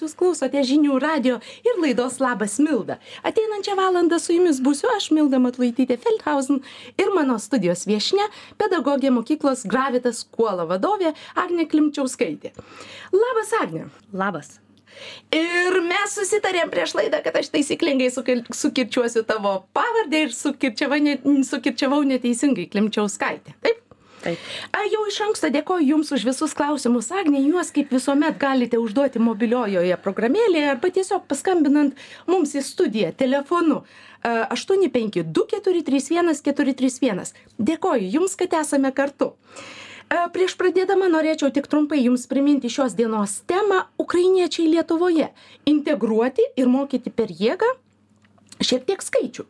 Jūs klausote žinių radio ir laidos Labas Milda. Ateinančią valandą su jumis būsiu aš, Milda Matlaitytė Feldhausen ir mano studijos viešne, pedagogė mokyklos Gravitas Kuola vadovė Agne Klimčiauskaitė. Labas, Agne. Labas. Ir mes susitarėm prieš laidą, kad aš taisyklingai sukirčiuosiu tavo pavardę ir sukirčiavau neteisingai Klimčiauskaitė. Taip? Taip. A, jau iš anksto dėkoju Jums už visus klausimus, Agnė, juos kaip visuomet galite užduoti mobiliojoje programėlėje arba tiesiog paskambinant mums į studiją telefonu 852-431-431. Dėkoju Jums, kad esame kartu. Prieš pradėdama norėčiau tik trumpai Jums priminti šios dienos temą - Ukrainiečiai Lietuvoje - integruoti ir mokyti per jėgą šiek tiek skaičių.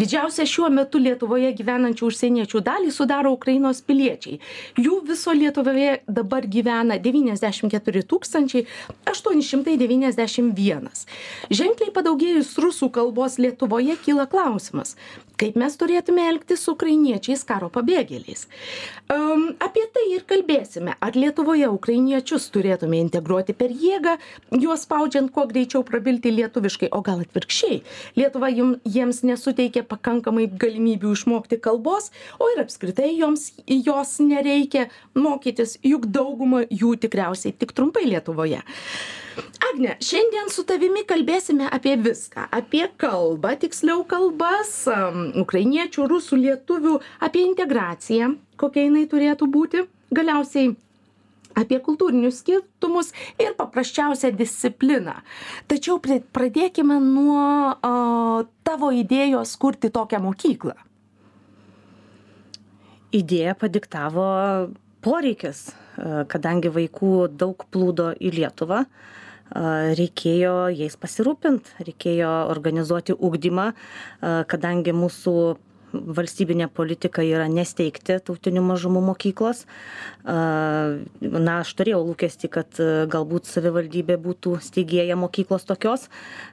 Didžiausią šiuo metu lietuvoje gyvenančių užsieniečių dalį sudaro ukrainos piliečiai. Jų viso lietuvoje dabar gyvena devyniasdešim keturi tūkstančiai aštuoni šimtai devyniasdešim vienas. Ženkliai padaugėjus rusų kalbos lietuvoje kyla klausimas kaip mes turėtume elgtis su ukrainiečiais karo pabėgėliais. Am apie tai ir kalbėsime ar lietuvoje ukrainiečius turėtume integruoti per jėgą juos spaudžiant kuo greičiau prabilti lietuviškai o gal atvirkščiai. Lietuva jum jiems nesuteikia pakankamai galimybių išmokti kalbos o ir apskritai joms jos nereikia mokytis juk dauguma jų tikriausiai tik trumpai lietuvoje. Agne šiandien su tavimi kalbėsime apie viską. Apie kalbą tiksliau kalbas ukrainiečių rusų lietuvių apie integraciją kokia jinai turėtų būti. Galiausiai apie kultūrinius skirtumus ir paprasčiausią discipliną. Tačiau pradėkime nuo o, tavo idėjos kurti tokią mokyklą. Idėja padiktavo poreikis, kadangi vaikų daug plūdo į Lietuvą, reikėjo jais pasirūpinti, reikėjo organizuoti ugdymą, kadangi mūsų valstybinė politika yra nesteigti tautinių mažumų mokyklos. Na, aš turėjau lūkesti, kad galbūt savivaldybė būtų steigėja mokyklos tokios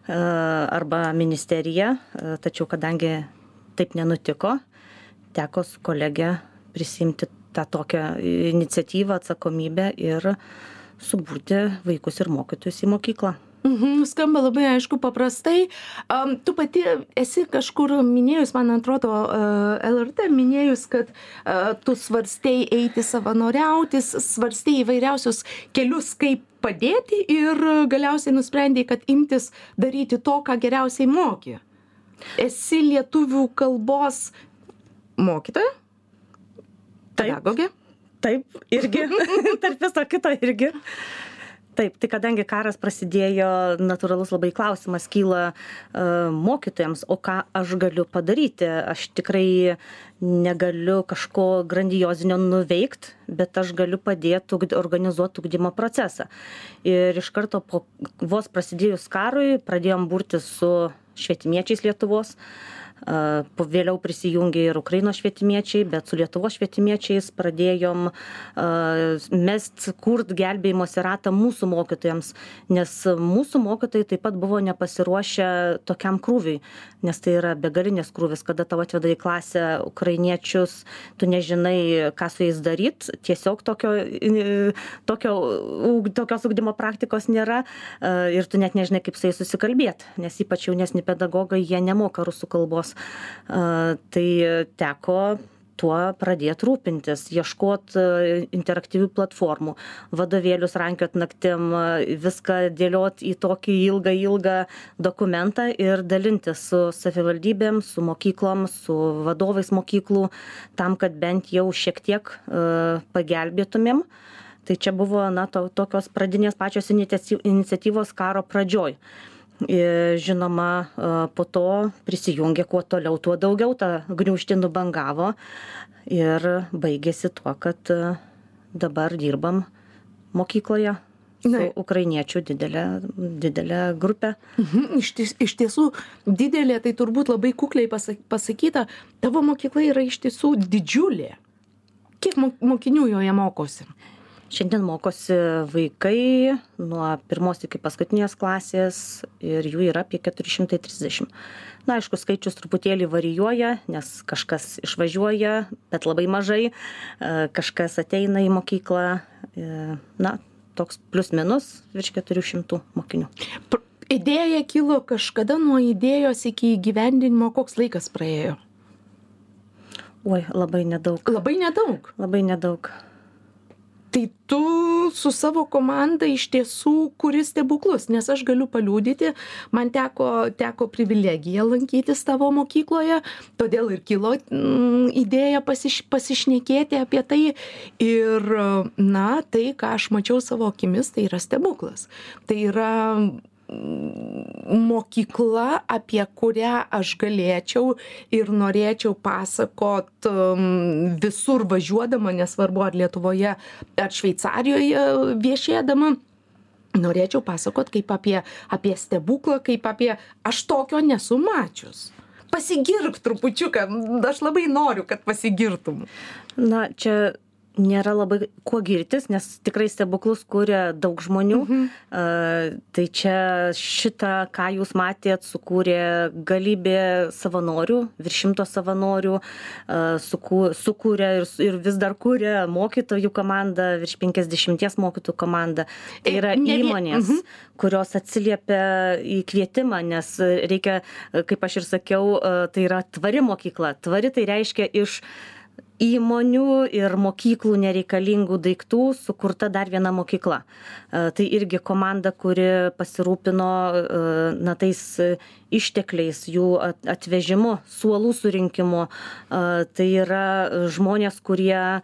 arba ministerija, tačiau kadangi taip nenutiko, teko su kolegė prisimti tą tokią iniciatyvą, atsakomybę ir suburti vaikus ir mokytojus į mokyklą. Mhm, skamba labai aišku paprastai. Um, tu pati esi kažkur minėjus, man atrodo, uh, LRT minėjus, kad uh, tu svarstei eiti savanoriauti, svarstei įvairiausius kelius, kaip padėti ir galiausiai nusprendėjai, kad imtis daryti to, ką geriausiai moki. Esi lietuvių kalbos mokytoja? Pedagogė? Taip, irgi. Tarp viso kito irgi taip tai kadangi karas prasidėjo natūralus labai klausimas kyla e, mokytojams o ką aš galiu padaryti? Aš tikrai negaliu kažko grandiozinio nuveikt bet aš galiu padėt ugd organizuot ugdymo procesą. Ir iš karto po vos prasidėjus karui pradėjom burtis su švietimiečiais lietuvos po vėliau prisijungė ir Ukrainos švietimiečiai, bet su Lietuvos švietimiečiais pradėjom mest kurt gelbėjimosi ratą mūsų mokytojams, nes mūsų mokytojai taip pat buvo nepasiruošę tokiam krūviui, nes tai yra begalinės krūvis, kada tavo atveda į klasę ukrainiečius, tu nežinai, ką su jais daryti, tiesiog tokio, tokio, tokios ugdymo praktikos nėra ir tu net nežinai, kaip su jais susikalbėti, nes ypač jaunesni pedagogai, jie nemoka rusų kalbos tai teko tuo pradėt rūpintis, ieškot interaktyvių platformų, vadovėlius rankiot naktim, viską dėliot į tokį ilgą, ilgą dokumentą ir dalintis su savivaldybėm, su mokyklom, su vadovais mokyklų, tam, kad bent jau šiek tiek pagelbėtumėm. Tai čia buvo, na, to, tokios pradinės pačios iniciatyvos karo pradžioj. Ir žinoma, po to prisijungė kuo toliau, tuo daugiau ta gniužti nubangavo ir baigėsi tuo, kad dabar dirbam mokykloje Na. ukrainiečių didelė, didelė grupė. Mhm, iš, ties, iš tiesų didelė, tai turbūt labai kukliai pasakyta, tavo mokykla yra iš tiesų didžiulė. Kiek mokinių joje mokosi? Šiandien mokosi vaikai nuo pirmos iki paskutinės klasės ir jų yra apie keturi šimtai trisdešim na aišku skaičius truputėlį varijuoja nes kažkas išvažiuoja bet labai mažai e, kažkas ateina į mokyklą e, na toks plius minus virš keturių šimtų mokinių Pr- Idėja kilo kažkada nuo idėjos iki įgyvendinimo, koks laikas praėjo? oi labai nedaug Labai nedaug. labai nedaug Tai tu su savo komanda iš tiesų kuri stebuklus, nes aš galiu paliūdyti, man teko, teko privilegija lankytis tavo mokykloje, todėl ir kilo mm, idėja pasiš, pasišnekėti apie tai. Ir, na, tai, ką aš mačiau savo akimis, tai yra stebuklas. Tai yra mokykla, apie kurią aš galėčiau ir norėčiau pasakot um, visur važiuodama, nesvarbu ar Lietuvoje, ar Šveicarijoje viešėdama. Norėčiau pasakot kaip apie, apie stebuklą, kaip apie aš tokio nesu mačius. Pasigirk trupučiuką, aš labai noriu, kad pasigirtum. na čia nėra labai kuo girtis nes tikrai stebuklus kuria daug žmonių. A, tai čia šitą ką jūs matėt sukūrė galybė savanorių virš šimto savanorių. Sukū sukūrė ir ir vis dar kuria mokytojų komanda virš penkiasdešimties mokytojų komanda tai yra ne įmonės Mhm. kurios atsiliepia į kvietimą nes reikia kaip aš ir sakiau a, tai yra tvari mokykla. Tvari tai reiškia iš įmonių ir mokyklų nereikalingų daiktų sukurta dar viena mokykla. E, Tai irgi komanda, kuri pasirūpino e, na, tais e, ištekliais, jų at- atvežimu, suolų surinkimu. Tai yra žmonės, kurie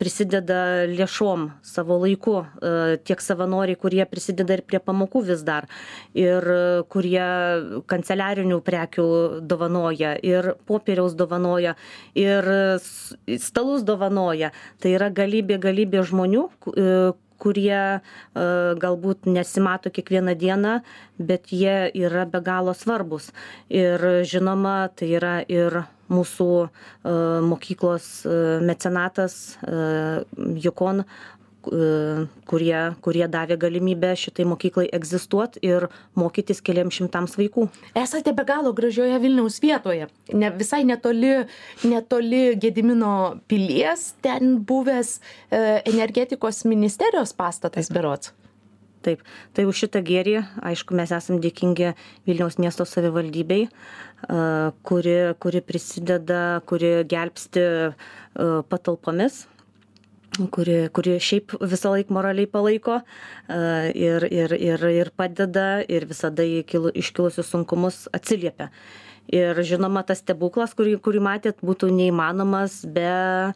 prisideda lėšom savo laiku, tiek savanoriai, kurie prisideda ir prie pamokų vis dar, ir kurie kanceliarinių prekių dovanoja, ir popieriaus dovanoja, ir stalus dovanoja. Tai yra galybė, galybė žmonių, e, kurie e, galbūt nesimato kiekvieną dieną, bet jie yra be galo svarbus. Ir žinoma, tai yra ir mūsų e, mokyklos mecenatas Jukon kurie, kurie davė galimybę šitai mokyklai egzistuoti ir mokytis keliams šimtams vaikų. Esate be galo gražioje Vilniaus vietoje, ne, visai netoli, netoli Gedimino pilies, ten buvęs e, energetikos ministerijos pastatas berots. Taip, tai už šitą gėrį, aišku, mes esame dėkingi Vilniaus miesto savivaldybei, a, kuri, kuri prisideda, kuri gelbsti a, patalpomis kuri, kuri šiaip visą laiką moraliai palaiko a, ir, ir, ir, ir padeda ir visada kilu, iškilusius sunkumus atsiliepia. Ir žinoma, tas stebuklas, kurį, kurį matėt, būtų neįmanomas be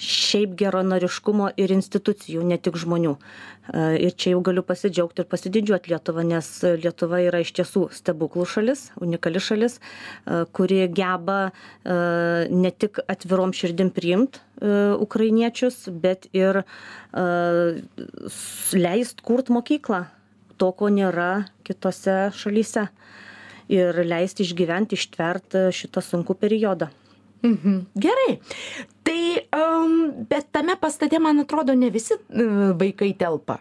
šiaip geronoriškumo ir institucijų, ne tik žmonių. A, Ir čia jau galiu pasidžiaugti ir pasididžiuoti Lietuvą, nes Lietuva yra iš tiesų stebuklų šalis, unikali šalis, a, kuri geba a, ne tik atvirom širdim priimti ukrainiečius, bet ir leist kurt mokyklą, to, ko nėra kitose šalyse. Ir leisti išgyventi, ištverti šitą sunkų periodą. Mhm. Gerai. Tai, um, bet tame pastate, man atrodo, ne visi uh, vaikai telpa.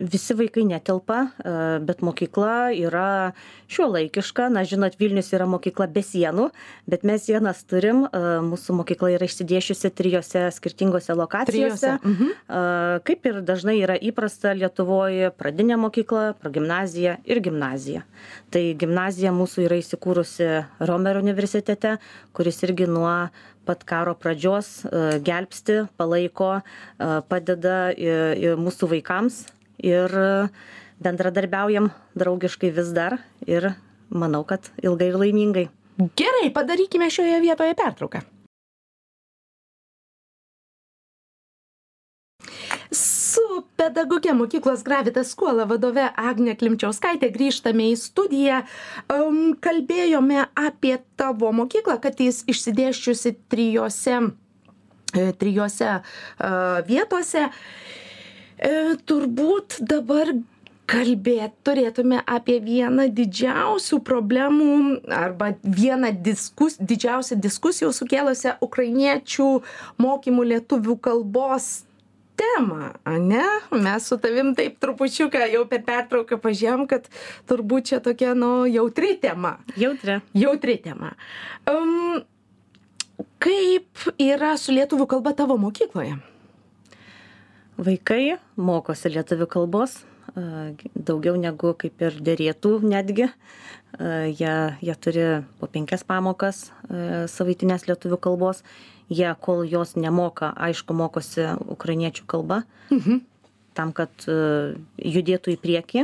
Visi vaikai netelpa e, bet mokykla yra šiuolaikiška. Na žinot vilnius yra mokykla be sienų bet mes sienas turim. E, mūsų mokykla yra išsidėsčiusi trijose skirtingose lokacijose. Trijose, mhm. E, kaip ir dažnai yra įprasta lietuvoj pradinė mokykla progimnazija ir gimnazija. Tai gimnazija mūsų yra įsikūrusi romerio universitete kuris irgi nuo pat karo pradžios gelbsti palaiko padeda mūsų vaikams ir bendradarbiaujam draugiškai vis dar ir manau kad ilgai ir laimingai Gerai, padarykime šioje vietoje pertrauką. Su pedagoge mokyklos Gravitas Skuola vadove Agne Klimčiauskaitė grįžtame į studiją. Um, kalbėjome apie tavo mokyklą, kad jis išsidėščiusi trijose, e, trijose uh, vietose. E, turbūt dabar kalbėt turėtume apie vieną didžiausių problemų arba vieną diskus, didžiausią diskusijų sukėlusią ukrainiečių mokymų lietuvių kalbos temą, ane? Mes su tavim taip trupučiuką jau per pertrauką pažiūrėjom, kad turbūt čia tokia, nu, jautri tema. jautri Jautri tema. Um, kaip yra su lietuvių kalba tavo mokykloje? Vaikai mokosi lietuvių kalbos daugiau negu kaip ir dėrėtų netgi. Jie, jie turi po penkias pamokas savaitinės lietuvių kalbos. Jie, kol jos nemoka, aišku, mokosi ukrainiečių kalbą, mhm. tam, kad judėtų į priekį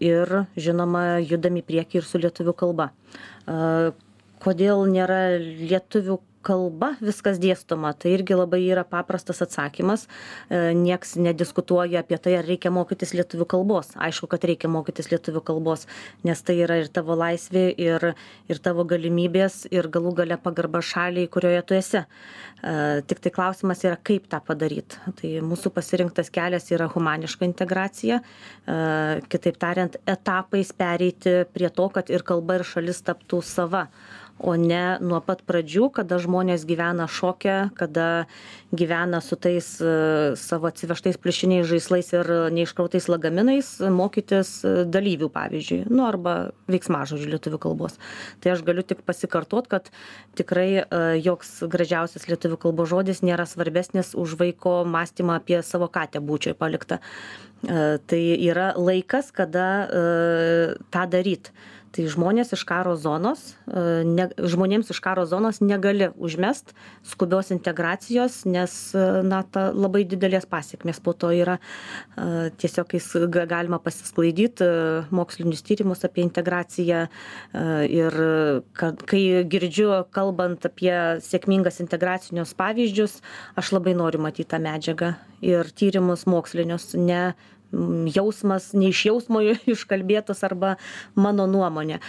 ir, žinoma, judami į priekį ir su lietuvių kalba. Kodėl nėra lietuvių kalba viskas dėstoma tai irgi labai yra paprastas atsakymas. E, nieks nediskutuoja apie tai ar reikia mokytis lietuvių kalbos. Aišku kad reikia mokytis lietuvių kalbos nes tai yra ir tavo laisvė ir ir tavo galimybės ir galų gale pagarba šaliai kurioje tu esi. E, tiktai klausimas yra kaip tą padaryt. Tai mūsų pasirinktas kelias yra humaniška integracija. E, kitaip tariant etapais pereiti prie to kad ir kalba ir šalis taptų sava o ne nuo pat pradžių kada žmonės gyvena šoke kada gyvena su tais e, savo atsivežtais pliušiniais žaislais ir neiškrautais lagaminais mokytis e, dalyvių pavyzdžiui. Nu arba veiksmažodžių lietuvių kalbos. Tai aš galiu tik pasikartot kad tikrai e, joks gražiausias lietuvių kalbos žodis nėra svarbesnis už vaiko mąstymą apie savo katę bučioj paliktą. Tai yra laikas kada tą daryt tai žmonės iš karo zonos e, ne žmonėms iš karo zonos negali užmest skubios integracijos nes e, na ta labai didelės pasekmės po to yra e, tiesiog jis galima pasisklaidyt mokslinius tyrimus apie integraciją ir kad kai girdžiu kalbant apie sėkmingas integracinius pavyzdžius aš labai noriu matyt tą medžiagą ir tyrimus mokslinius ne jausmas ne iš jausmo iškalbėtas arba mano nuomonė.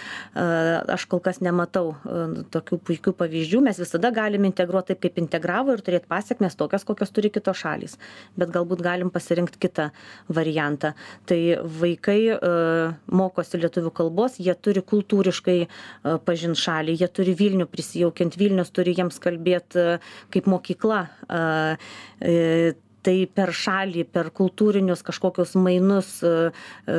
Aš kol kas nematau tokių puikių pavyzdžių. Mes visada galim integruoti taip, kaip integravo ir turėti pasiekmes tokias, kokias turi kitos šalys. Bet galbūt galim pasirinkti kitą variantą. Tai vaikai mokosi lietuvių kalbos, jie turi kultūriškai pažinti šalį, jie turi Vilnių prisijaukinti, Vilnius turi jiems kalbėti kaip mokykla e, tai per šalį per kultūrinius kažkokius mainus e, e,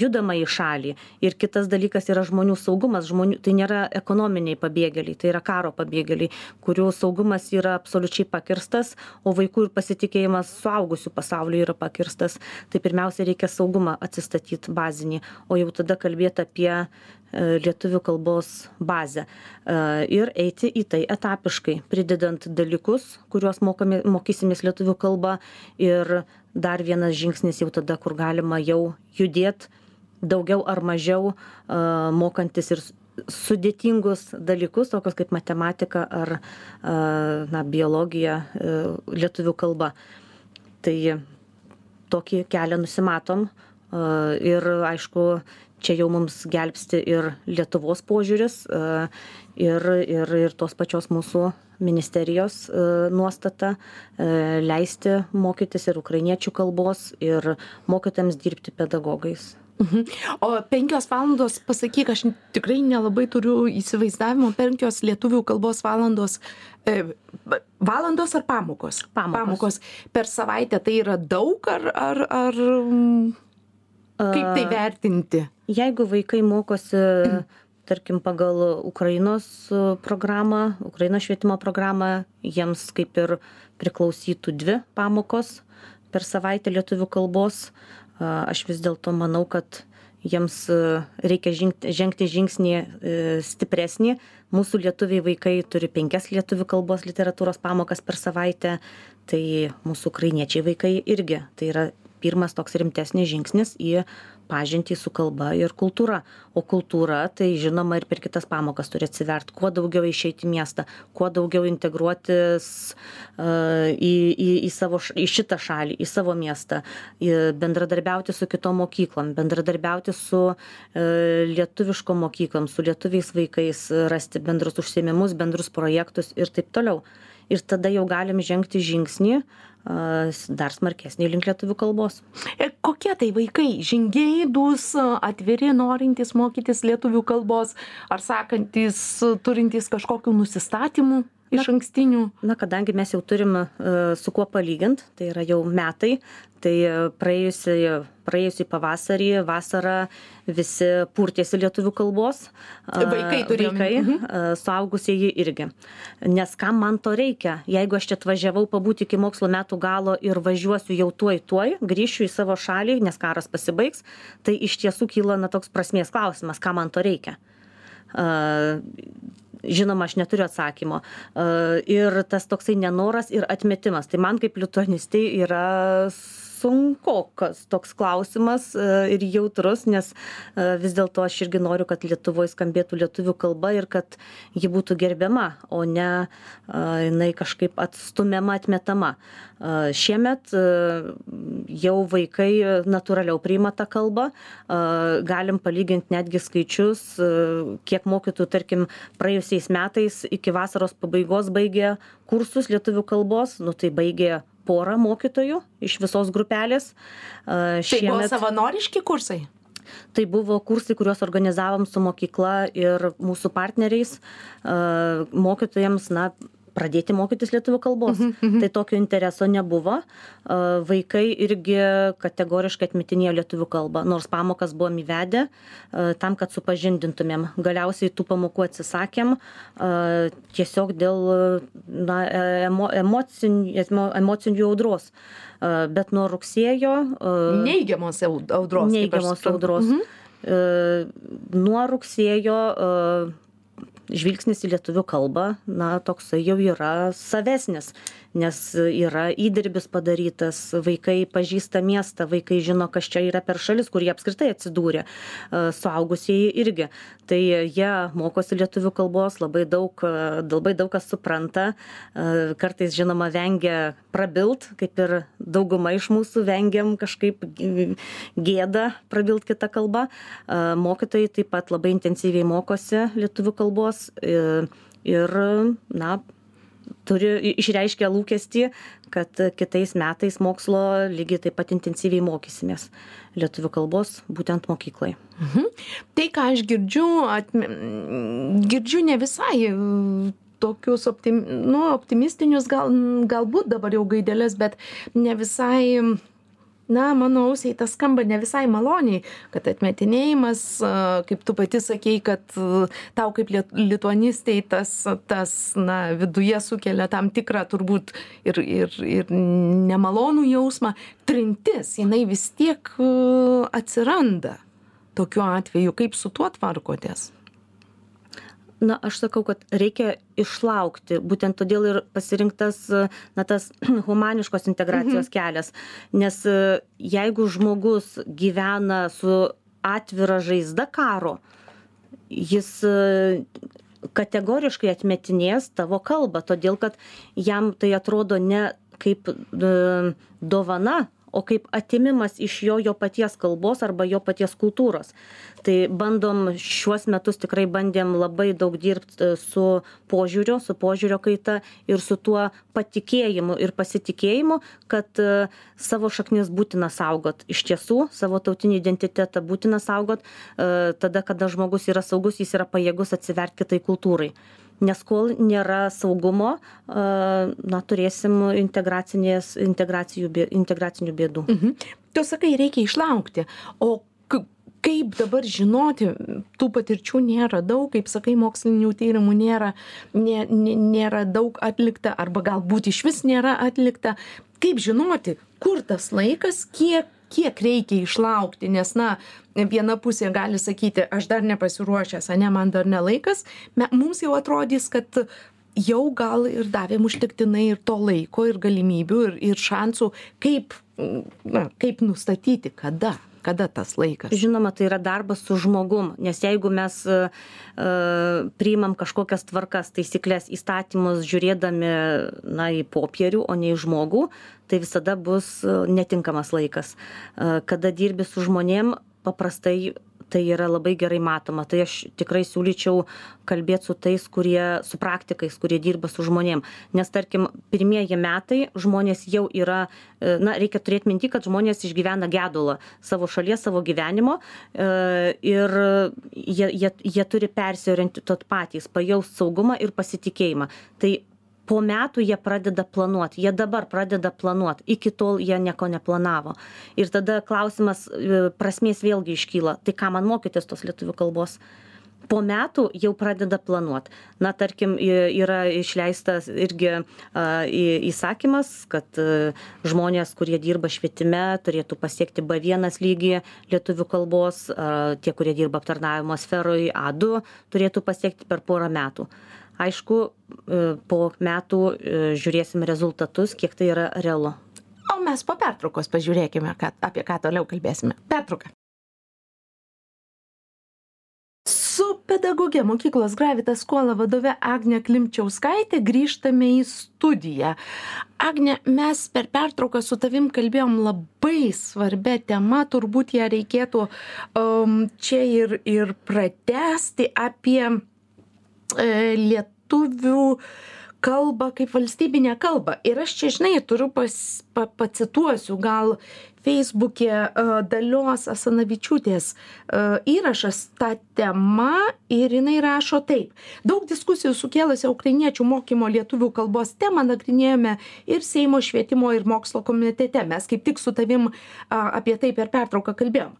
judama į šalį. Ir kitas dalykas yra žmonių saugumas. Žmonių tai nėra ekonominiai pabėgėliai tai yra karo pabėgėliai kurių saugumas yra absoliučiai pakirstas o vaikų ir pasitikėjimas suaugusių pasauliu yra pakirstas. Tai pirmiausia reikia saugumą atsistatyt bazinį. O jau tada kalbėt apie lietuvių kalbos bazę e, ir eiti į tai etapiškai, pridedant dalykus, kuriuos mokami, mokysimės lietuvių kalbą ir dar vienas žingsnis jau tada, kur galima jau judėti daugiau ar mažiau e, mokantis ir sudėtingus dalykus, tokius kaip matematika ar na, biologija lietuvių kalba. Tai tokį kelią nusimatom ir aišku, čia jau mums gelbsti ir lietuvos požiūris e, ir ir ir tos pačios mūsų ministerijos e, nuostata e, leisti mokytis ir ukrainiečių kalbos ir mokytojams dirbti pedagogais Mhm. O penkios valandos, pasakyk, aš tikrai nelabai turiu įsivaizdavimo, penkios lietuvių kalbos valandos, e, valandos ar pamokos? pamokos? Pamokos per savaitę tai yra daug ar, ar, ar kaip tai vertinti? jeigu vaikai mokosi tarkim pagal ukrainos programą ukrainos švietimo programą jiems kaip ir priklausytų dvi pamokos per savaitę lietuvių kalbos aš vis dėlto manau kad jiems reikia žingti, žengti žingsnį e, stipresnį. Mūsų lietuviai vaikai turi penkias lietuvių kalbos literatūros pamokas per savaitę, tai mūsų ukrainiečiai vaikai irgi. Tai yra pirmas toks rimtesnis žingsnis į pažintį su kalba ir kultūra. O kultūra tai žinoma ir per kitas pamokas turi atsivert. Kuo daugiau išeit į miestą kuo daugiau integruotis į į į savo į šitą šalį į savo miestą bendradarbiauti su kitom mokyklom bendradarbiauti su lietuviškom mokyklom su lietuviais vaikais rasti bendrus užsiėmimus bendrus projektus ir taip toliau. Ir tada jau galim žengti žingsnį dar smarkesnį link lietuvių kalbos. Ir kokie tai vaikai? Žingeidus, atviri, norintys mokytis lietuvių kalbos, ar sakantis, turintys kažkokių nusistatymų? Iš ankstinių na kadangi mes jau turim e, su kuo palygint tai yra jau metai tai praėjusį praėjusį pavasarį vasarą visi purtėsi lietuvių kalbos. Vaikai turi vaikai omeny. suaugusieji irgi. Nes kam man to reikia? Jeigu aš čia atvažiavau pabūti iki mokslo metų galo ir važiuosiu jau tuoj tuoj grįšiu į savo šalį nes karas pasibaigs tai iš tiesų kyla na toks prasmės klausimas kam man to reikia? A, žinoma aš neturiu atsakymo. A, ir tas toksai nenoras ir atmetimas. Tai man kaip lituanistei yra sunkokas toks klausimas e, ir jautrus nes e, vis dėlto aš irgi noriu kad lietuvoj skambėtų lietuvių kalba ir kad ji būtų gerbiama o ne a, jinai kažkaip atstumiama atmetama. Šiemet jau vaikai natūraliau priima tą kalbą. Galim palygint netgi skaičius kiek mokytojų tarkim praėjusiais metais iki vasaros pabaigos baigė kursus lietuvių kalbos nu tai baigė pora mokytojų iš visos grupelės. A, tai buvo Šiemet savanoriški kursai tai buvo kursai, kuriuos organizavom su mokykla ir mūsų partneriais, mokytojams, na, pradėti mokytis lietuvių kalbos. Tai tokio intereso nebuvo. Vaikai irgi kategoriškai atmetinėjo lietuvių kalbą, nors pamokas buvom įvedę tam, kad supažindintumėm. Galiausiai tų pamokų atsisakėm tiesiog dėl na, emo, emocinių, emo- emocinių audros. Bet nuo rugsėjo. neigiamos au- audros neigiamos audros. E, Nuo rugsėjo e, žvilgsnis į lietuvių kalbą, na, toksai jau yra savesnis, nes yra įdirbis padarytas, vaikai pažįsta miestą, vaikai žino, kas čia yra per šalis, kur jie apskritai atsidūrė, E, suaugusieji irgi. Tai jie mokosi lietuvių kalbos, labai daug, e, labai daug kas supranta, E, kartais, žinoma, vengia prabilt, kaip ir dauguma iš mūsų vengiam kažkaip gėda prabilt kitą kalbą. E, Mokytojai taip pat labai intensyviai mokosi lietuvių kalbos ir, na, turi išreiškę lūkestį, kad kitais metais mokslo lygiai taip pat intensyviai mokysimės lietuvių kalbos būtent mokyklai. Tai, ką aš girdžiu, atme, girdžiu ne visai e, tokius optim, nu, optimistinius, gal, galbūt dabar jau gaidelės, bet ne visai, na, mano ausiai tas skamba ne visai maloniai, kad atmetinėjimas, kaip tu pati sakei, kad tau kaip lituanistei tas, tas, na, viduje sukelia tam tikrą turbūt ir, ir, ir nemalonų jausmą, trintis, jinai vis tiek atsiranda tokiu atveju, kaip su tuo tvarkotės? Na, aš sakau, kad reikia išlaukti, būtent todėl ir pasirinktas, na, tas humaniškos integracijos kelias. Nes jeigu žmogus gyvena su atvira žaizda karo, jis kategoriškai atmetinės tavo kalbą, todėl kad jam tai atrodo ne kaip e, dovana, o kaip atimimas iš jo jo paties kalbos arba jo paties kultūros. Tai bandom šiuos metus tikrai bandėm labai daug dirbti su požiūriu, su požiūrio kaita ir su tuo patikėjimu ir pasitikėjimu, kad e, savo šaknis būtina saugot. Iš tiesų, savo tautinį identitetą būtina saugot, e, tada, kada žmogus yra saugus, jis yra pajėgus atsiverti kitai kultūrai nes kol nėra saugumo, na, turėsim integracinės, integracijų, integracinių bėdų. Mhm. Tu sakai, reikia išlaukti. O kaip dabar žinoti, tų patirčių nėra daug, kaip sakai, mokslinių tyrimų nėra, nė, nė, nėra daug atlikta, arba galbūt iš vis nėra atlikta. Kaip žinoti, kur tas laikas, kiek, kiek reikia išlaukti, nes, na, viena pusė gali sakyti, aš dar nepasiruošęs, ne, man dar nelaikas, mums jau atrodys, kad jau gal ir davėm užtektinai ir to laiko, ir galimybių, ir, ir šansų, kaip, na, kaip nustatyti, kada, kada tas laikas. Žinoma, tai yra darbas su žmogum, nes jeigu mes uh, priimam kažkokias tvarkas, taisyklės, įstatymus, žiūrėdami na, į popierių, o ne į žmogų, tai visada bus e, netinkamas laikas. Uh, kada dirbi su žmonėm, paprastai tai yra labai gerai matoma. Tai aš tikrai siūlyčiau kalbėti su tais, kurie, su praktikais, kurie dirba su žmonėm. Nes, tarkim, pirmieji metai žmonės jau yra, e, na, reikia turėti minti, kad žmonės išgyvena gedulą savo šalies, savo gyvenimo e, ir jie, jie, jie turi persiorientuoti patys, pajausti saugumą ir pasitikėjimą. Tai po metų jie pradeda planuot jie dabar pradeda planuot iki tol jie nieko neplanavo. Ir tada klausimas e, prasmės vėlgi iškyla tai kam man mokytis tos lietuvių kalbos? Po metų jau pradeda planuot. Na tarkim yra išleistas irgi įsakymas kad žmonės kurie dirba švietime turėtų pasiekti b vienas lygį lietuvių kalbos tie kurie dirba aptarnavimo sferoj a du turėtų pasiekti per porą metų aišku e, po metų e, žiūrėsim rezultatus kiek tai yra realu. O mes po pertraukos pažiūrėkime ką apie ką toliau kalbėsime. Pertrauka. Pedagoge mokyklos gravitas skola vadove agne klimčiauskaite grįžtame į studiją. Agne mes per pertrauką su tavim kalbėjom labai svarbia tema turbūt ją reikėtų um, čia ir ir pratęsti apie lietuvių kalbą kaip valstybinę kalbą. Ir aš čia žinai turiu pas pa pacituosiu gal feisbuke dalios asanavičiūtės įrašas ta tema ir jinai rašo taip. Daug diskusijų sukėlusią ukrainiečių mokymo lietuvių kalbos temą nagrinėjome ir seimo švietimo ir mokslo komitete. Mes kaip tik su tavim apie tai per pertrauką kalbėjom.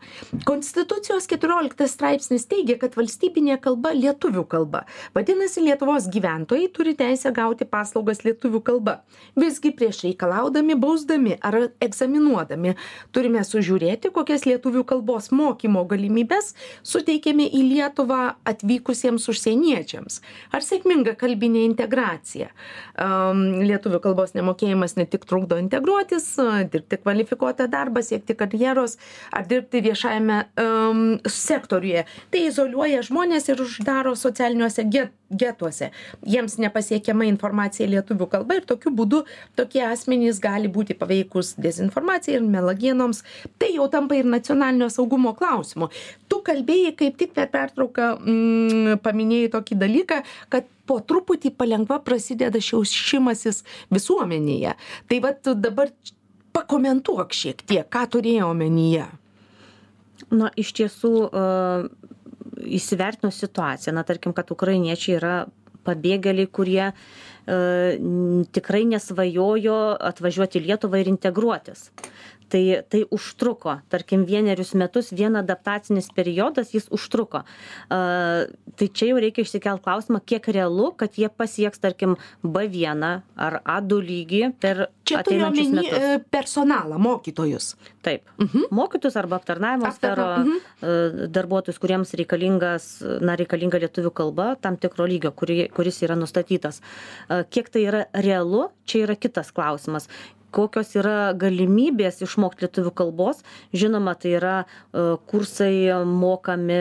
Konstitucijos keturioliktas straipsnis teigia kad valstybinė kalba lietuvių kalba. Vadinasi lietuvos gyventojai turi teisę gauti paslaugas lietuvių kalba. Visgi prieš reikalaudami bausdami ar egzaminuodami turime sužiūrėti kokias lietuvių kalbos mokymo galimybes suteikiame į lietuvą atvykusiems užsieniečiams. Ar sėkminga kalbinė integracija? Am lietuvių kalbos nemokėjimas ne tik trukdo integruotis dirbti kvalifikuotą darbą siekti karjeros ar dirbti viešajame am sektoriuje. Tai izoliuoja žmones ir uždaro socialiniuose get getuose. Jiems nepasiekiama informacija lietuvių kalba ir tokiu būdu tokie asmenys gali būti paveikūs dezinformacijai ir melagienoms. Tai jau tampa ir nacionalinio saugumo klausimu. Tu kalbėjai kaip tik per pertrauką mm, paminėjai tokį dalyką kad po truputį palengva prasideda šiaušimasis visuomenėje. Tai vat dabar pakomentuok šiek tiek ką turėjai omenyje. Na iš tiesų įsivertinus situaciją na tarkim kad ukrainiečiai yra pabėgėliai kurie E, tikrai nesvajojo atvažiuoti į Lietuvą ir integruotis. Tai, tai užtruko, tarkim, vienerius metus, vien adaptacinis periodas jis užtruko. Uh, tai čia jau reikia išsikelt klausimą, kiek realu, kad jie pasieks, tarkim, B1 ar A2 lygį per čia ateinančius metus. E, personalą, mokytojus. Taip. Mhm. -huh. Mokytus arba aptarnavimo sfero uh mhm. -huh. darbuotojus, kuriems reikalingas, na, reikalinga lietuvių kalba tam tikro lygio, kuri, kuris yra nustatytas. Uh, Kiek tai yra realu, čia yra kitas klausimas kokios yra galimybės išmokt lietuvių kalbos. Žinoma tai yra kursai mokami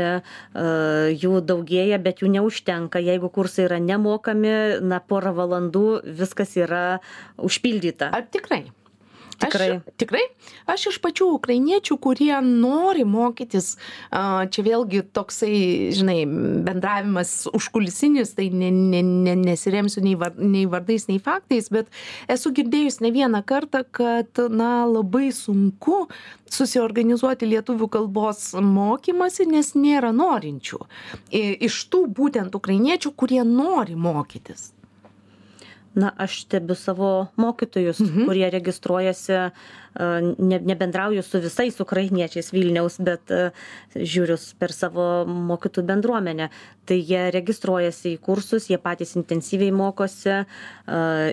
jų daugėja bet jų neužtenka. Jeigu kursai yra nemokami na porą valandų viskas yra užpildyta. Ar tikrai Tikrai. Aš, tikrai. Aš iš pačių ukrainiečių, kurie nori mokytis, čia vėlgi toksai, žinai, bendravimas užkulisinis, tai ne, ne, ne, nesiremsiu nei, var, nei vardais, nei faktais, bet esu girdėjus ne vieną kartą, kad, na, labai sunku susiorganizuoti lietuvių kalbos mokymasi, nes nėra norinčių. Iš tų būtent ukrainiečių, kurie nori mokytis na aš stebiu savo mokytojus mhm. kurie registruojasi ne nebendrauju su visais ukrainiečiais vilniaus bet žiūriu per savo mokytojų bendruomenę. Tai jie registruojasi į kursus jie patys intensyviai mokosi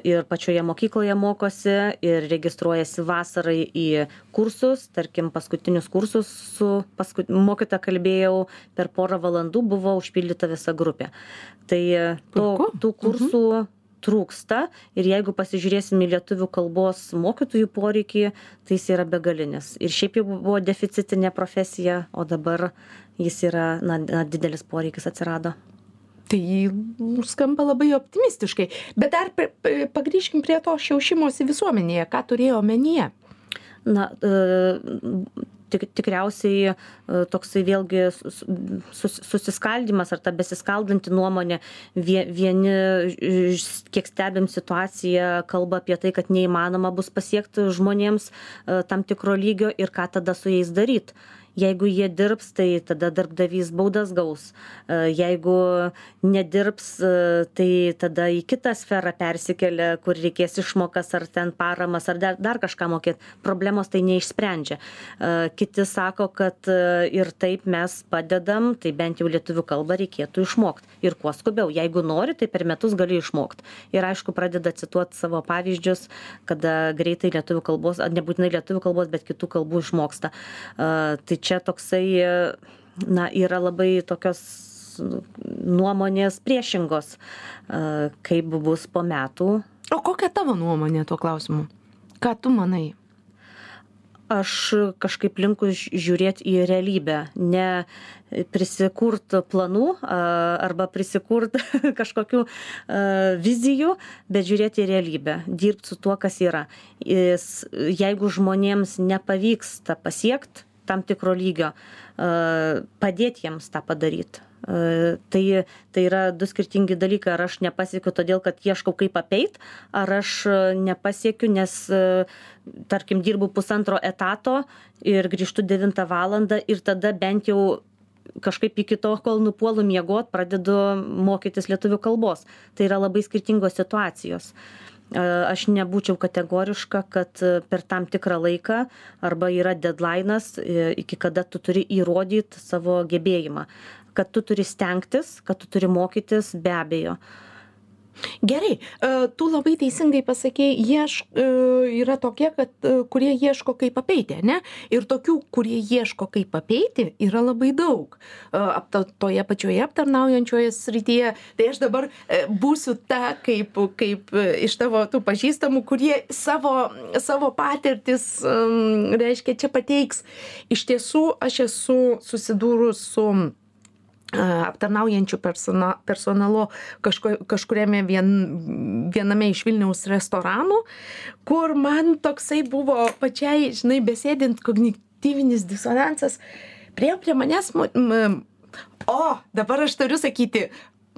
ir pačioje mokykloje mokosi ir registruojasi vasarai į kursus. Tarkim paskutinius kursus su pasku mokytoja kalbėjau per porą valandų buvo užpildyta visa grupė. Tai to tų kursų trūksta ir jeigu pasižiūrėsim į lietuvių kalbos mokytojų poreikį tai jis yra begalinis. Ir šiaip jau buvo deficitinė profesija o dabar jis yra na didelis poreikis atsirado. Tai skamba labai optimistiškai. Bet dar pagrįžkim prie to šiaušimosi visuomenėje ką turėjai omenyje na e, tik tikriausiai e, toksai vėlgi sus susiskaldymas ar ta besiskaldanti nuomonė vie vieni kiek stebim situaciją kalba apie tai kad neįmanoma bus pasiekt žmonėms e, tam tikro lygio ir ką tada su jais daryt jeigu jie dirbs tai tada darbdavys baudas gaus. E, jeigu nedirbs e, tai tada į kitą sferą persikelia kur reikės išmokas ar ten paramas ar dar, dar kažką mokėt. Problemos tai neišsprendžia. E, kiti sako kad ir taip mes padedam tai bent jau lietuvių kalbą reikėtų išmokt. Ir kuo skubiau. Jeigu nori tai per metus gali išmokt. Ir aišku pradeda cituot savo pavyzdžius kada greitai lietuvių kalbos nebūtinai lietuvių kalbos bet kitų kalbų išmoksta. Tai čia toksai na yra labai tokios nuomonės priešingos kaip bus po metų. O kokia tavo nuomonė tuo klausimu? Ką tu manai? Aš kažkaip linkus žiūrėt į realybę ne prisikurt planų arba prisikurt kažkokių vizijų bet žiūrėt į realybę dirbt su tuo kas yra. Jeigu žmonėms nepavyksta pasiekt tam tikro lygio padėt jiems tą padaryt. Tai tai yra du skirtingi dalykai. Ar aš nepasiekiu todėl kad ieškau kaip apeit ar aš nepasiekiu nes tarkim dirbu pusantro etato ir grįžtu devintą valandą ir tada bent jau kažkaip iki tol kol nupuolu miegot pradedu mokytis lietuvių kalbos. Tai yra labai skirtingos situacijos aš nebūčiau kategoriška kad per tam tikrą laiką arba yra dedlainas iki kada tu turi įrodyt savo gebėjimą. Kad tu turi stengtis kad tu turi mokytis be abejo gerai e, tu labai teisingai pasakei ieš e, yra tokie kad e, kurie ieško kaip apeiti ane? Ir tokių kurie ieško kaip apeiti yra labai daug. Apta toje pačioje aptarnaujančioje srityje. Tai aš dabar būsiu ta kaip kaip iš tavo tų pažįstamų kurie savo savo patirtis reiškia čia pateiks. Iš tiesų aš esu susidūrus su aptarnaujančiu persona personalu kažko kažkuriame vien viename iš vilniaus restoranų kur man toksai buvo pačiai žinai besėdint kognityvinis disonansas priėjo prie manęs mo o dabar aš turiu sakyti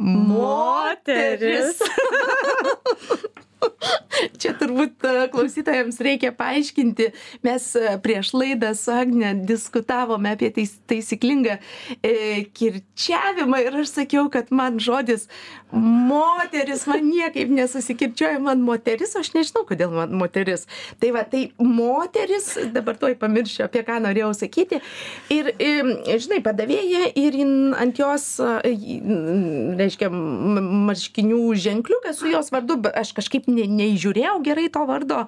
moteris Čia turbūt e, klausytojams reikia paaiškinti. Mes e, prieš laidą su Agne diskutavome apie tais, taisyklingą e, kirčiavimą ir aš sakiau, kad man žodis moteris, man niekaip nesusikirčioja, man moteris, aš nežinau, kodėl man moteris. Tai va, tai moteris, dabar tuoj pamiršiu, apie ką norėjau sakyti. Ir, ir žinai, padavėja ir ant jos, e, reiškia, marškinių ženkliukas su jos vardu, aš kažkaip ne, neįžiūrėjau gerai to vardo.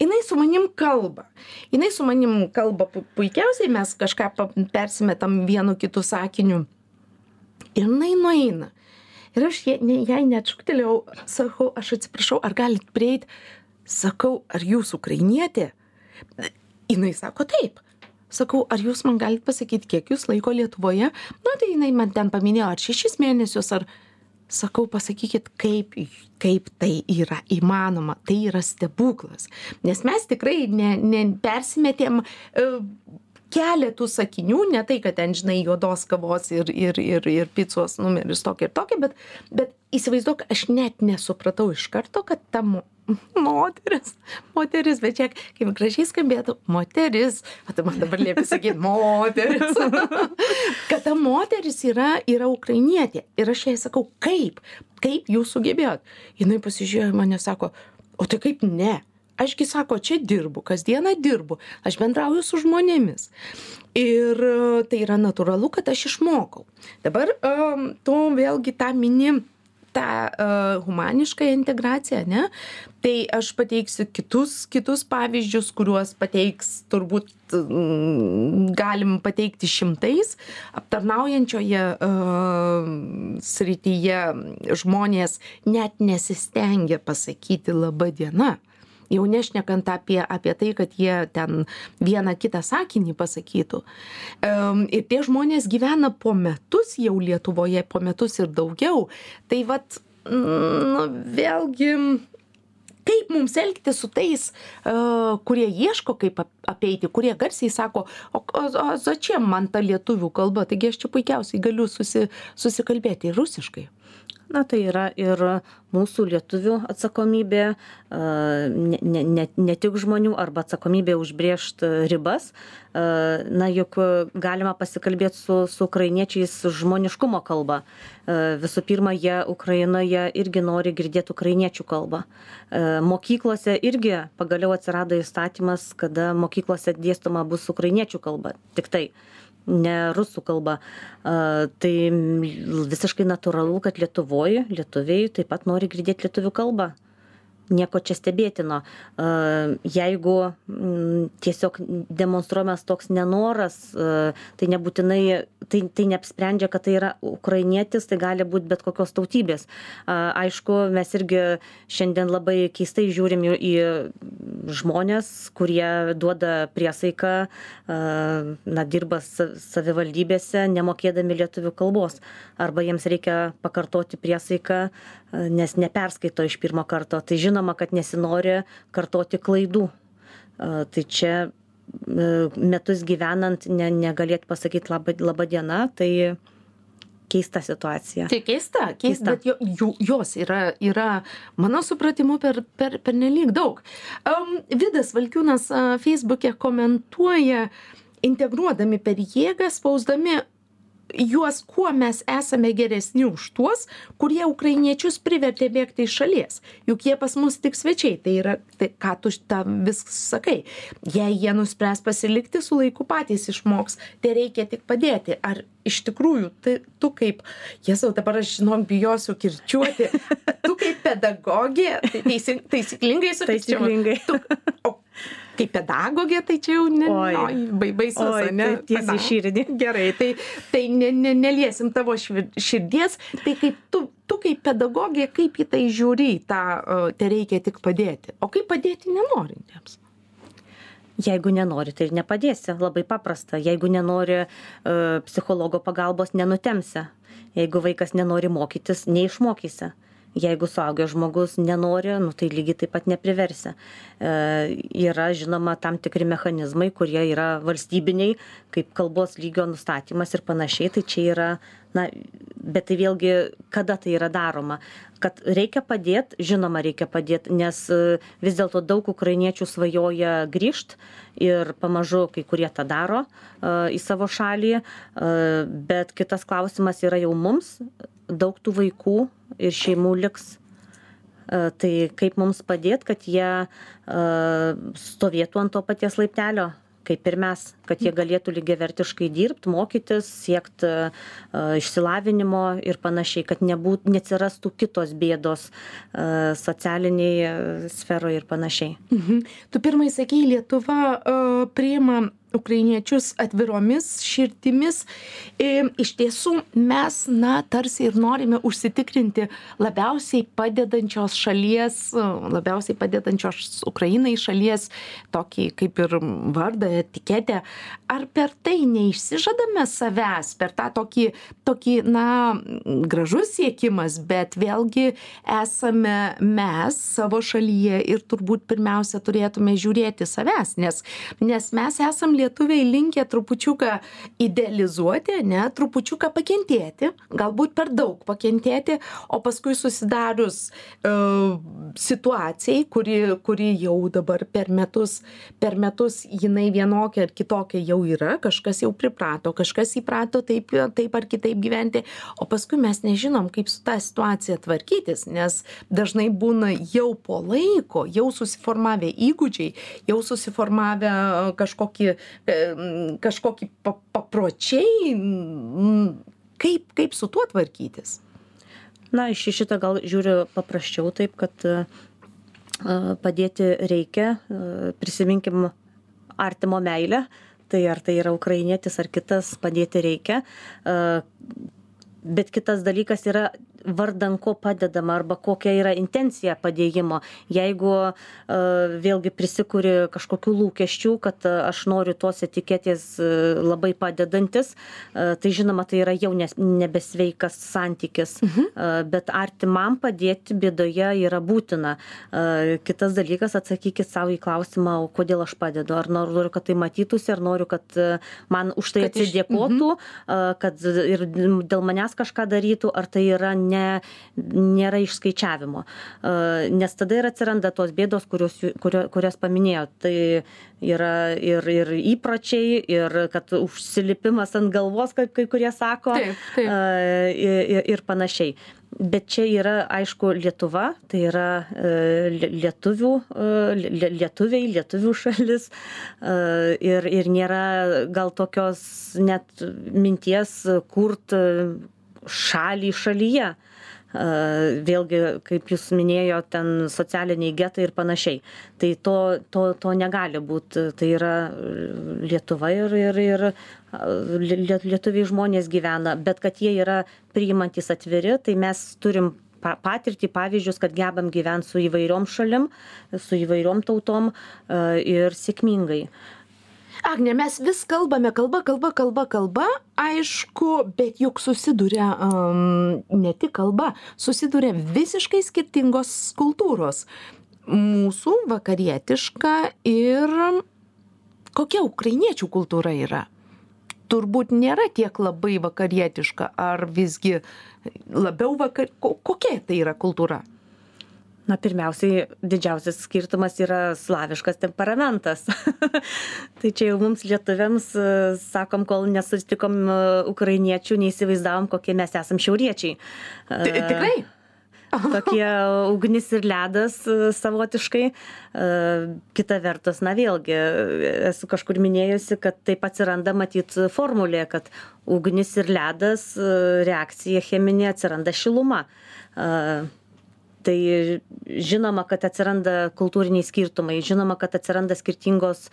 Jis su manim kalba. Jis su manim kalba puikiausiai, mes kažką persimetam vienu kitu sakiniu. Ir jinai nueina. Ir aš jai, jai net šuktelėjau, sakau, aš atsiprašau, ar galit prieiti, sakau, ar jūs ukrainietė? Jis sako taip. Sakau, ar jūs man galite pasakyti, kiek jūs laiko Lietuvoje? Na, tai jinai man ten paminėjo, ar šešis mėnesius, ar, sakau pasakykit kaip kaip tai yra įmanoma. Tai yra stebuklas. Nes mes tikrai ne ne persimetėm keletų sakinių ne tai kad ten žinai juodos kavos ir ir ir ir picos numeris tokį ir tokį bet bet įsivaizduok aš net nesupratau iš karto kad ta mo moteris moteris bet žiūrėk kaip gražiai skambėtų moteris o tu man dabar liepi sakyt moteris. Kad ta moteris yra yra ukrainietė. Ir aš jai sakau kaip? Kaip jūs sugebėjot? Jinai pasižiūrėjo į mane sako o tai kaip ne aš gi sako čia dirbu kasdieną dirbu aš bendrauju su žmonėmis. Ir tai yra natūralu kad aš išmokau. Dabar am tu vėlgi tą mini tą uh, humaniškąją integraciją ane tai aš pateiksiu kitus kitus pavyzdžius kuriuos pateiks turbūt mm, galim pateikti šimtais. Aptarnaujančioje uh, srityje žmonės net nesistengia pasakyti laba diena jau nešnekant apie apie tai kad jie ten vieną kitą sakinį pasakytų. Em ir tie žmonės gyvena po metus jau lietuvoje po metus ir daugiau. Tai vat nu vėlgi kaip mums elgtis su tais a kurie ieško kaip apeiti kurie garsiai sako o o začiem man ta lietuvių kalba taigi aš čia puikiausiai galiu susi susikalbėti rusiškai na tai yra ir mūsų lietuvių atsakomybė ne, ne, ne, tik žmonių arba atsakomybė užbriežti ribas. Na juk galima pasikalbėti su, su ukrainiečiais žmoniškumo kalba. Visų pirma, jie Ukrainoje irgi nori girdėti ukrainiečių kalbą. Mokyklose irgi pagaliau atsirado įstatymas, kada mokyklose dėstoma bus ukrainiečių kalba. Tik tai ne rusų kalba. Tai visiškai natūralu, kad Lietuvoje lietuviai taip pat nori girdėti lietuvių kalbą nieko čia stebėtino. Jeigu tiesiog demonstruojamas toks nenoras, tai nebūtinai, tai, tai neapsprendžia, kad tai yra ukrainietis, tai gali būti bet kokios tautybės. Aišku, mes irgi šiandien labai keistai žiūrim į žmonės, kurie duoda priesaiką, na, dirba savivaldybėse, nemokėdami lietuvių kalbos. Arba jiems reikia pakartoti priesaiką, nes neperskaito iš pirmo karto. Tai žinoma, kad nesinori kartoti klaidų. Tai čia metus gyvenant ne, negalėt pasakyti laba, laba diena, tai keista situacija. Tai keista, keista, keista. bet jo, jų, jos yra, yra, mano supratimu, per, per, per nelik daug. Um, Vidas Valkiūnas uh, Facebook'e komentuoja, integruodami per jėgą, spausdami juos kuo mes esame geresni už tuos kurie ukrainiečius privertė bėgti iš šalies. Juk jie pas mus tik svečiai tai yra tai ką tu tą vis sakai. Jei jie nuspręs pasilikti su laiku patys išmoks tereikia tik padėti. Ar iš tikrųjų tai tu kaip jėzau dabar aš žinok bijosiu kirčiuoti tu kaip pedagogė tai teisi taisyklingai sukirčiavau tu o kaip pedagogė, tai čia jau ne, Oi. bai- baisus, Oi, ne? tiesiai širdį. Gerai, tai, tai ne, ne, neliesim tavo širdies, tai kaip tu, tu kaip pedagogė, kaip į tai žiūri, tą, te reikia tik padėti. O kaip padėti nenorintiems? Jeigu nenori, tai ir nepadėsi. Labai paprasta. Jeigu nenori uh, psichologo pagalbos, nenutemsi. Jeigu vaikas nenori mokytis, neišmokysi. Jeigu suaugęs žmogus nenori, nu, tai lygiai taip pat nepriversi. E, yra, žinoma, tam tikri mechanizmai, kurie yra valstybiniai, kaip kalbos lygio nustatymas ir panašiai. Tai čia yra, na, bet tai vėlgi, kada tai yra daroma. Kad reikia padėti, žinoma, reikia padėti, nes e, vis dėlto daug ukrainiečių svajoja grįžti ir pamažu kai kurie tą daro e, į savo šalį, e, bet kitas klausimas yra jau mums, daug tų vaikų ir šeimų liks. E, Tai kaip mums padėti, kad jie e, stovėtų ant to paties laiptelio, kaip ir mes, kad jie galėtų lygiavertiškai dirbti, mokytis, siekti uh, išsilavinimo ir panašiai, kad nebūt, neatsirastų kitos bėdos uh, socialiniai sferoje ir panašiai. Mhm. Tu pirmai sakei, Lietuva uh, priima ukrainiečius atviromis širtimis. E, iš tiesų mes, na, tarsi ir norime užsitikrinti labiausiai padedančios šalies, e, labiausiai padedančios Ukrainai šalies tokį kaip ir vardą, etiketę. Ar per tai neišsižadame savęs, per tą tokį, tokį na, gražus siekimas, bet vėlgi esame mes savo šalyje ir turbūt pirmiausia turėtume žiūrėti savęs, nes, nes mes esam lietuviai linkę trupučiuką idealizuoti, ne, trupučiuką pakentėti, galbūt per daug pakentėti, o paskui susidarius uh, situacijai, kuri, kuri jau dabar per metus, per metus jinai vienokia ar kitokia jau yra, kažkas jau priprato, kažkas įprato taip, taip ar kitaip gyventi, o paskui mes nežinom, kaip su tą situaciją tvarkytis, nes dažnai būna jau po laiko, jau susiformavę įgūdžiai, jau susiformavę kažkokie kažkokie papročiai, kaip, kaip su tuo tvarkytis? Na, iš šitą gal žiūriu paprasčiau taip, kad a, padėti reikia, prisiminkim artimo meilę, tai ar tai yra ukrainietis ar kitas, padėti reikia. Bet kitas dalykas yra vardan ko padedama arba kokia yra intencija padėjimo. Jeigu uh, vėlgi prisikuri kažkokių lūkesčių, kad uh, aš noriu tos etiketės uh, labai padedantis, tai žinoma, tai yra jau nebesveikas santykis. Mhm. Bet artimam padėti bėdoje yra būtina. Kitas dalykas, atsakykit savo į klausimą, o kodėl aš padedu. Ar noriu, kad tai matytųsi, ar noriu, kad man už tai Kad iš- atsidėkotų, uh, kad ir dėl manęs kažką darytų, ar tai yra ne, nėra išskaičiavimo. Nes tada ir atsiranda tos bėdos, kurios, kurio, kurias paminėjo. Tai yra ir, ir įpročiai, ir kad užsilipimas ant galvos, kaip kai kurie sako, taip, taip. Ir, ir panašiai bet čia yra aišku lietuva tai yra e, lietuvių e, lietuviai lietuvių šalis e, ir ir nėra gal tokios net minties kurt šalį šalyje vėlgi, kaip jūs minėjo, ten socialiniai getai ir panašiai. Tai to, to, to negali būti. Tai yra Lietuva ir, ir, ir lietuviai žmonės gyvena, bet kad jie yra priimantis atviri, tai mes turim patirtį, pavyzdžius, kad gebam gyventi su įvairiom šalim, su įvairiom tautom ir sėkmingai. Agne, mes vis kalbame, kalba, kalba, kalba, kalba, aišku, bet juk susiduria um, ne tik kalba, susiduria visiškai skirtingos kultūros. Mūsų vakarietiška ir kokia ukrainiečių kultūra yra? Turbūt nėra tiek labai vakarietiška, ar visgi labiau vakar... Kokia tai yra kultūra? Na pirmiausiai didžiausias skirtumas yra slaviškas temperamentas. Tai čia jau mums lietuviams e, sakom kol nesusitikom e, ukrainiečių neįsivaizdavom kokie mes esam šiauriečiai. E, tikrai? Tokie ugnis ir ledas savotiškai. Kita vertus, na vėlgi, esu kažkur minėjusi, kad taip atsiranda matyt formulė, kad ugnis ir ledas reakcija cheminė atsiranda šiluma tai žinoma kad atsiranda kultūriniai skirtumai žinoma kad atsiranda skirtingos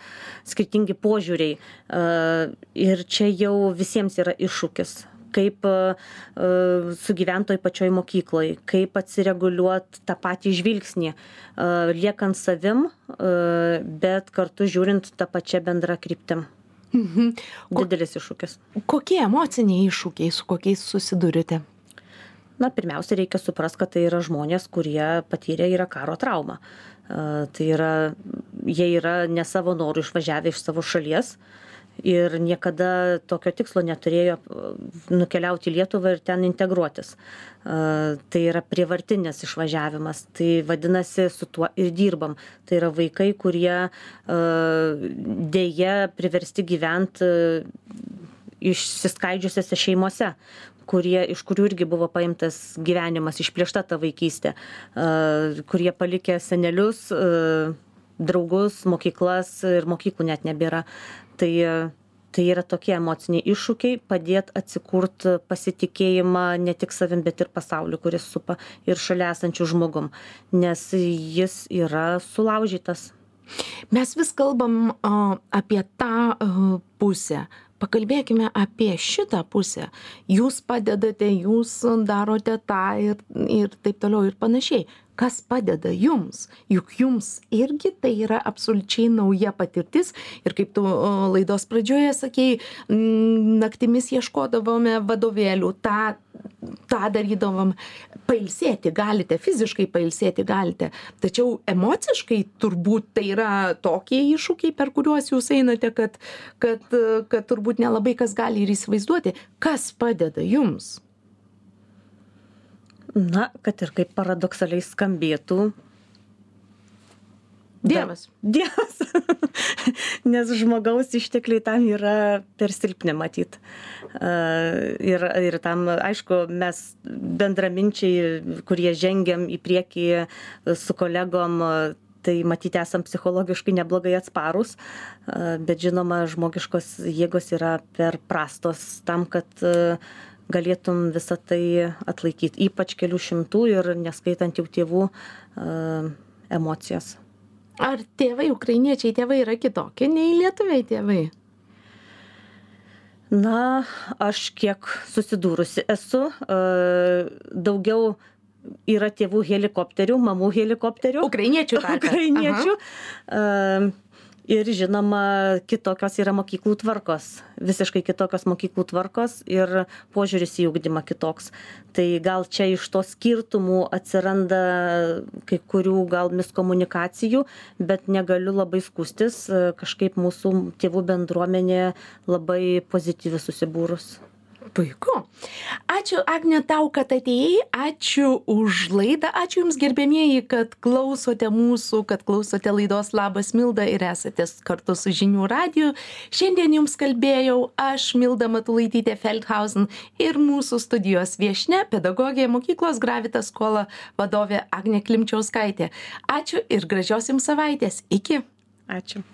skirtingi požiūriai. Ir čia jau visiems yra iššūkis. Kaip sugyvent toj pačioj mokykloj kaip atsireguliuot tą patį žvilgsnį liekant savim bet kartu žiūrint ta pačia bendra kryptim. Mhm. didelis iššūkis. kokie emociniai iššūkiai su kokiais susiduriate na pirmiausia reikia suprast kad tai yra žmonės kurie patyrę yra karo traumą tai yra jie yra ne savo noru išvažiavę iš savo šalies ir niekada tokio tikslo neturėjo nukeliauti į Lietuvą ir ten integruotis. Tai yra prievartinis išvažiavimas, tai vadinasi, su tuo ir dirbam. Tai yra vaikai, kurie dėja priversti gyventi išsiskaidžiusiose šeimose, kurie, iš kurių irgi buvo paimtas gyvenimas, išplėšta ta vaikystė, kurie palikė senelius, draugus, mokyklas ir mokyklų net nebėra. Tai, tai yra tokie emociniai iššūkiai padėt atsikurt pasitikėjimą ne tik savim, bet ir pasauliu, kuris supa ir šalia esančių žmogum, nes jis yra sulaužytas. Mes vis kalbam uh, apie tą uh, pusę, pakalbėkime apie šitą pusę. Jūs padedate jūs darote tą ir ir taip toliau ir panašiai kas padeda jums. Juk jums irgi tai yra absoliučiai nauja patirtis. Ir kaip tu laidos pradžioje sakei naktimis ieškodavome vadovėlių tą tą darydavom. Pailsėti galite fiziškai pailsėti galite. Tačiau emociškai turbūt tai yra tokie iššūkiai per kuriuos jūs einate kad kad kad turbūt nelabai kas gali ir įsivaizduoti. Kas padeda jums na kad ir kaip paradoksaliai skambėtų Dievas. Dievas. Nes žmogaus ištekliai tam yra per silpni matyt. Ir, ir tam, aišku, mes bendraminčiai, kurie žengiam į priekį su kolegom, tai matyti esam psichologiškai neblogai atsparus, bet žinoma, žmogiškos jėgos yra per prastos tam, kad galėtum visą tai atlaikyti, ypač kelių šimtų ir neskaitant jau tėvų emocijas. Ar tėvai, ukrainiečiai tėvai yra kitokie nei lietuviai tėvai? Na, aš kiek susidūrusi esu, daugiau yra tėvų helikopterių, mamų helikopterių. Ukrainiečių. Ukrainiečių. Aha ir žinoma kitokios yra mokyklų tvarkos visiškai kitokios mokyklų tvarkos ir požiūris į ugdymą kitoks. Tai gal čia iš to skirtumų atsiranda kai kurių gal miskomunikacijų bet negaliu labai skųstis kažkaip mūsų tėvų bendruomenė labai pozityvi susibūrus puiku. Ačiū agne tau kad atėjai. Ačiū už laidą. Ačiū jums gerbiamieji kad klausote mūsų kad klausote laidos labas milda ir esate kartu su žinių radiju. Šiandien jums kalbėjau aš milda matulaitytė feldhausen ir mūsų studijos viešnia pedagogė mokyklos gravitas skola vadovė agnė klimčiauskaitė. Ačiū ir gražios jums savaitės. Iki. Ačiū